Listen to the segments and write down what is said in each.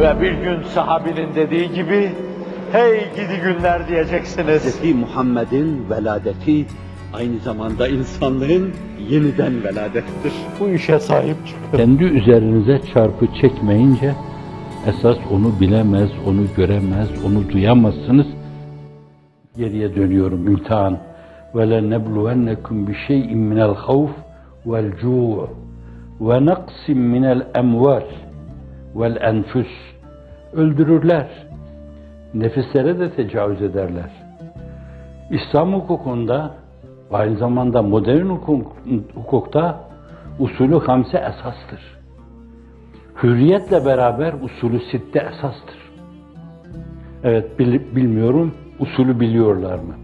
Ve bir gün sahabinin dediği gibi, hey gidi günler diyeceksiniz. Hz. Muhammed'in veladeti aynı zamanda insanlığın yeniden veladettir. Bu işe sahip çıkın. Kendi üzerinize çarpı çekmeyince esas onu bilemez, onu göremez, onu duyamazsınız. Geriye dönüyorum imtihan. وَلَنَبْلُوَنَّكُمْ بِشَيْءٍ مِنَ الْخَوْفِ وَالْجُوعِ وَنَقْسٍ مِنَ الْاَمْوَالِ وَالْاَنْفُسِ Öldürürler. Nefislere de tecavüz ederler. İslam hukukunda aynı zamanda modern hukuk, hukukta usulü hamse esastır. Hürriyetle beraber usulü sitte esastır. Evet bil- bilmiyorum usulü biliyorlar mı?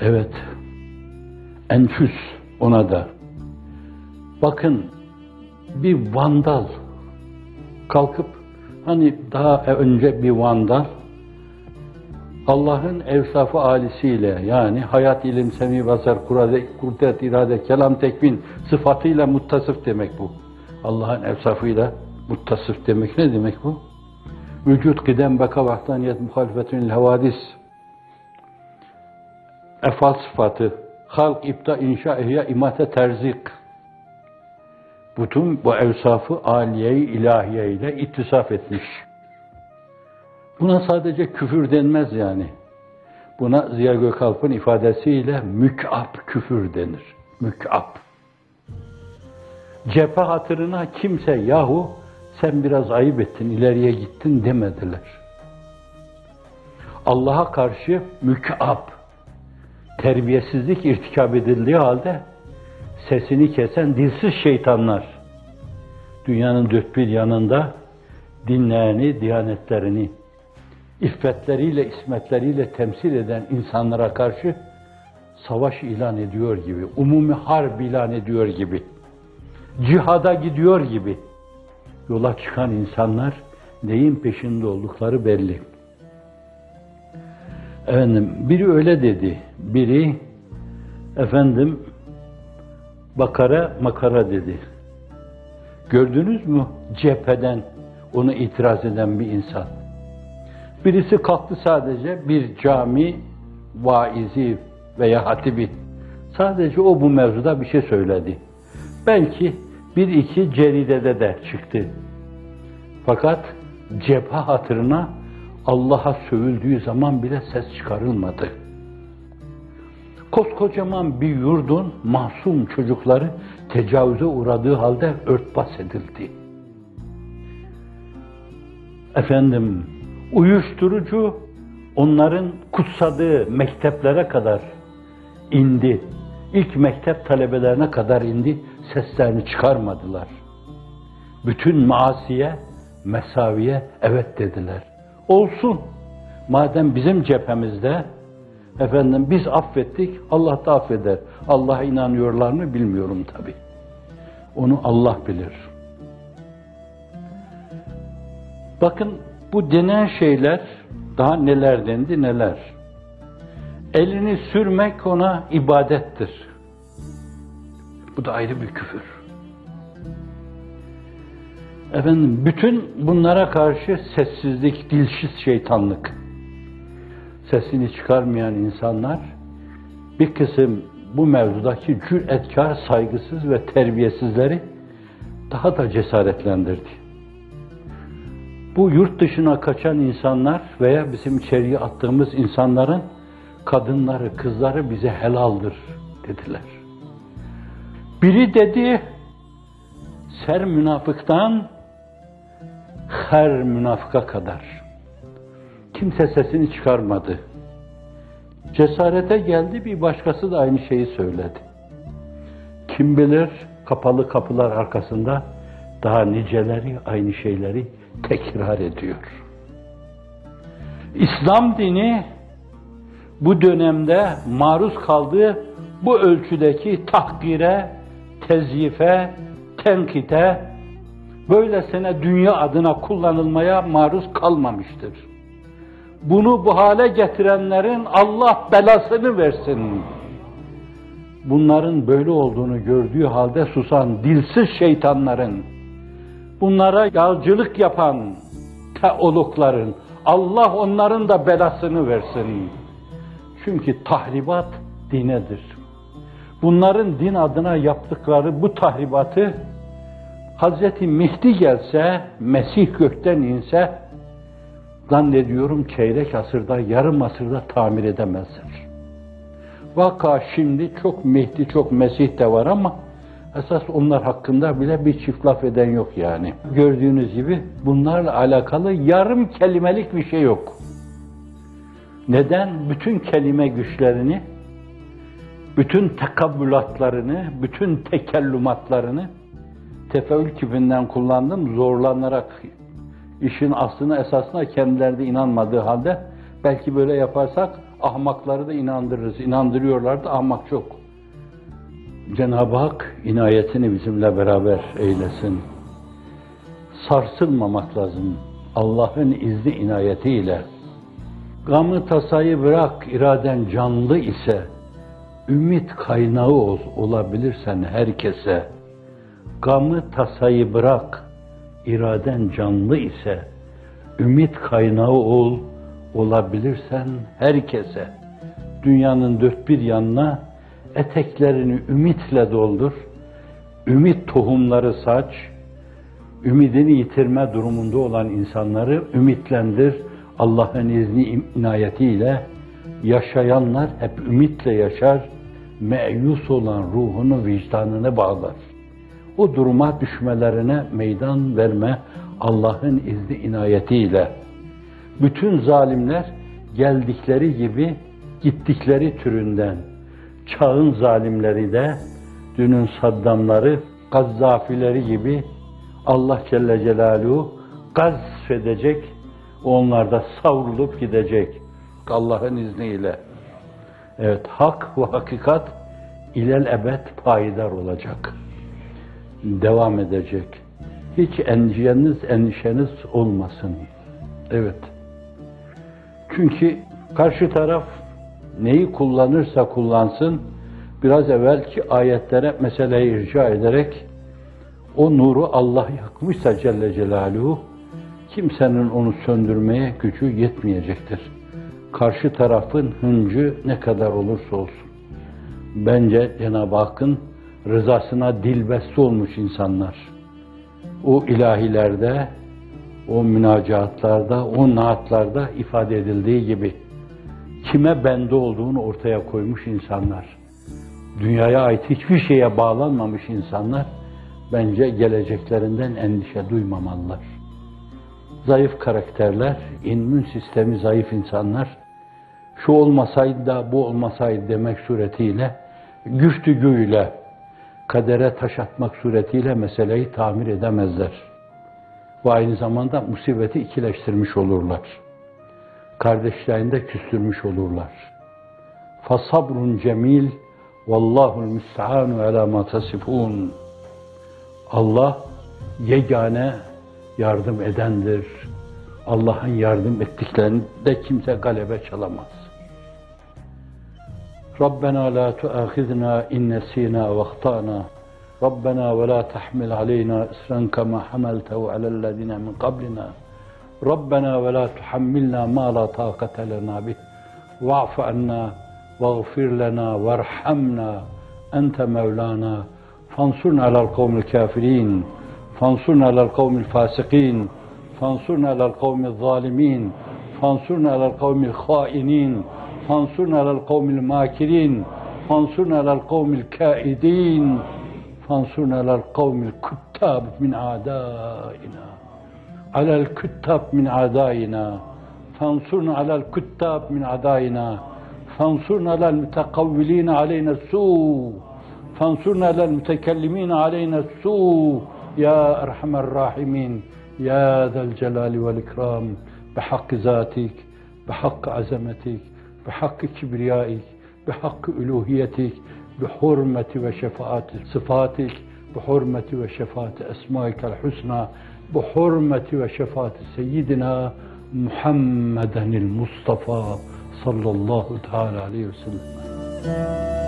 Evet. Enfüs ona da. Bakın bir vandal kalkıp hani daha önce bir vandal Allah'ın evsafı alisiyle yani hayat, ilim, semi, basar, kurade, kudret, irade, kelam, tekvin sıfatıyla muttasıf demek bu. Allah'ın evsafıyla muttasıf demek ne demek bu? Vücut, kıdem, beka, vahdaniyet, muhalefetün, havadis, efal sıfatı, halk, ipta, inşa, ihya, imate, terzik. Bütün bu evsafı aliye-i ilahiye ile ittisaf etmiş. Buna sadece küfür denmez yani. Buna Ziya Gökalp'ın ifadesiyle mük'ap küfür denir. Mük'ap. Cephe hatırına kimse yahu sen biraz ayıp ettin, ileriye gittin demediler. Allah'a karşı mük'ap, terbiyesizlik irtikab edildiği halde sesini kesen dilsiz şeytanlar dünyanın dört bir yanında dinlerini, diyanetlerini, iffetleriyle, ismetleriyle temsil eden insanlara karşı savaş ilan ediyor gibi, umumi harp ilan ediyor gibi, cihada gidiyor gibi yola çıkan insanlar neyin peşinde oldukları belli. Efendim, biri öyle dedi, biri efendim bakara makara dedi. Gördünüz mü cepheden onu itiraz eden bir insan? Birisi kalktı sadece bir cami vaizi veya hatibi. Sadece o bu mevzuda bir şey söyledi. Belki bir iki ceridede de çıktı. Fakat cephe hatırına Allah'a sövüldüğü zaman bile ses çıkarılmadı. Koskocaman bir yurdun masum çocukları tecavüze uğradığı halde örtbas edildi. Efendim, uyuşturucu onların kutsadığı mekteplere kadar indi. İlk mektep talebelerine kadar indi, seslerini çıkarmadılar. Bütün maasiye, mesaviye evet dediler. Olsun. Madem bizim cephemizde efendim biz affettik, Allah da affeder. Allah'a inanıyorlar mı bilmiyorum tabi. Onu Allah bilir. Bakın bu denen şeyler daha neler dendi neler. Elini sürmek ona ibadettir. Bu da ayrı bir küfür. Efendim bütün bunlara karşı sessizlik, dilsiz şeytanlık. Sesini çıkarmayan insanlar bir kısım bu mevzudaki cüretkar, saygısız ve terbiyesizleri daha da cesaretlendirdi. Bu yurt dışına kaçan insanlar veya bizim içeriye attığımız insanların kadınları, kızları bize helaldir dediler. Biri dedi, ser münafıktan her münafıka kadar. Kimse sesini çıkarmadı. Cesarete geldi bir başkası da aynı şeyi söyledi. Kim bilir kapalı kapılar arkasında daha niceleri aynı şeyleri tekrar ediyor. İslam dini bu dönemde maruz kaldığı bu ölçüdeki tahkire, tezyife, tenkite, böylesine dünya adına kullanılmaya maruz kalmamıştır. Bunu bu hale getirenlerin Allah belasını versin. Bunların böyle olduğunu gördüğü halde susan dilsiz şeytanların bunlara yağcılık yapan teologların, Allah onların da belasını versin. Çünkü tahribat dinedir. Bunların din adına yaptıkları bu tahribatı Hazreti Mehdi gelse, Mesih gökten inse, zannediyorum çeyrek asırda, yarım asırda tamir edemezler. Vaka şimdi çok Mehdi, çok Mesih de var ama esas onlar hakkında bile bir çift laf eden yok yani. Gördüğünüz gibi bunlarla alakalı yarım kelimelik bir şey yok. Neden? Bütün kelime güçlerini, bütün tekabbülatlarını, bütün tekellümatlarını tefeül kipinden kullandım, zorlanarak işin aslına esasına kendileri inanmadığı halde belki böyle yaparsak ahmakları da inandırırız. İnandırıyorlar da ahmak çok. Cenab-ı Hak inayetini bizimle beraber eylesin. Sarsılmamak lazım. Allah'ın izni inayetiyle. Gamı tasayı bırak, iraden canlı ise, ümit kaynağı ol, olabilirsen herkese. Gamı tasayı bırak, iraden canlı ise, ümit kaynağı ol, olabilirsen herkese. Dünyanın dört bir yanına eteklerini ümitle doldur, ümit tohumları saç, ümidini yitirme durumunda olan insanları ümitlendir. Allah'ın izni inayetiyle yaşayanlar hep ümitle yaşar, meyus olan ruhunu, vicdanını bağlar. O duruma düşmelerine meydan verme Allah'ın izni inayetiyle. Bütün zalimler geldikleri gibi gittikleri türünden, çağın zalimleri de dünün Saddamları, Gazzafileri gibi Allah Celle Celaluhu gazfedecek, onlar da savrulup gidecek Allah'ın izniyle. Evet, hak ve hakikat ilel ebed payidar olacak. Devam edecek. Hiç endişeniz, endişeniz olmasın. Evet. Çünkü karşı taraf neyi kullanırsa kullansın, biraz evvelki ayetlere meseleyi irca ederek o nuru Allah yakmışsa Celle Celaluhu, kimsenin onu söndürmeye gücü yetmeyecektir. Karşı tarafın hıncı ne kadar olursa olsun. Bence Cenab-ı Hakk'ın rızasına dilbeste olmuş insanlar. O ilahilerde, o münacatlarda, o naatlarda ifade edildiği gibi kime bende olduğunu ortaya koymuş insanlar. Dünyaya ait hiçbir şeye bağlanmamış insanlar bence geleceklerinden endişe duymamalılar. Zayıf karakterler, immün sistemi zayıf insanlar, şu olmasaydı da bu olmasaydı demek suretiyle, güftügüyle, kadere taş atmak suretiyle meseleyi tamir edemezler. Ve aynı zamanda musibeti ikileştirmiş olurlar. Kardeşlerini de küstürmüş olurlar. Fasabrun cemil, vallahul müstehanu ala ma tasifun. Allah yegane yardım edendir. Allah'ın yardım ettiklerinde kimse galebe çalamaz. ربنا لا تؤاخذنا إن نسينا واخطأنا. ربنا ولا تحمل علينا إسرا كما حملته على الذين من قبلنا. ربنا ولا تحملنا ما لا طاقة لنا به. واعف عنا واغفر لنا وارحمنا. أنت مولانا. فانصرنا على القوم الكافرين. فانصرنا على القوم الفاسقين. فانصرنا على القوم الظالمين. فانصرنا على القوم الخائنين. فانصرنا على القوم الماكرين فانصرنا على القوم الكائدين فانصرنا على القوم الكتاب من أعدائنا. على الكتاب من أعدائنا. فانصرنا على الكتاب من أعدائنا. فانصرنا على المتقولين علينا السوء. فانصرنا على المتكلمين علينا السوء. يا أرحم الراحمين. يا ذا الجلال والإكرام. بحق ذاتك بحق عزمتك بحق كبريائك بحق ألوهيتك بحرمة وشفاعة صفاتك بحرمة وشفاعة أسمائك الحسنى بحرمة وشفاعة سيدنا محمدا المصطفى صلى الله تعالى عليه وسلم.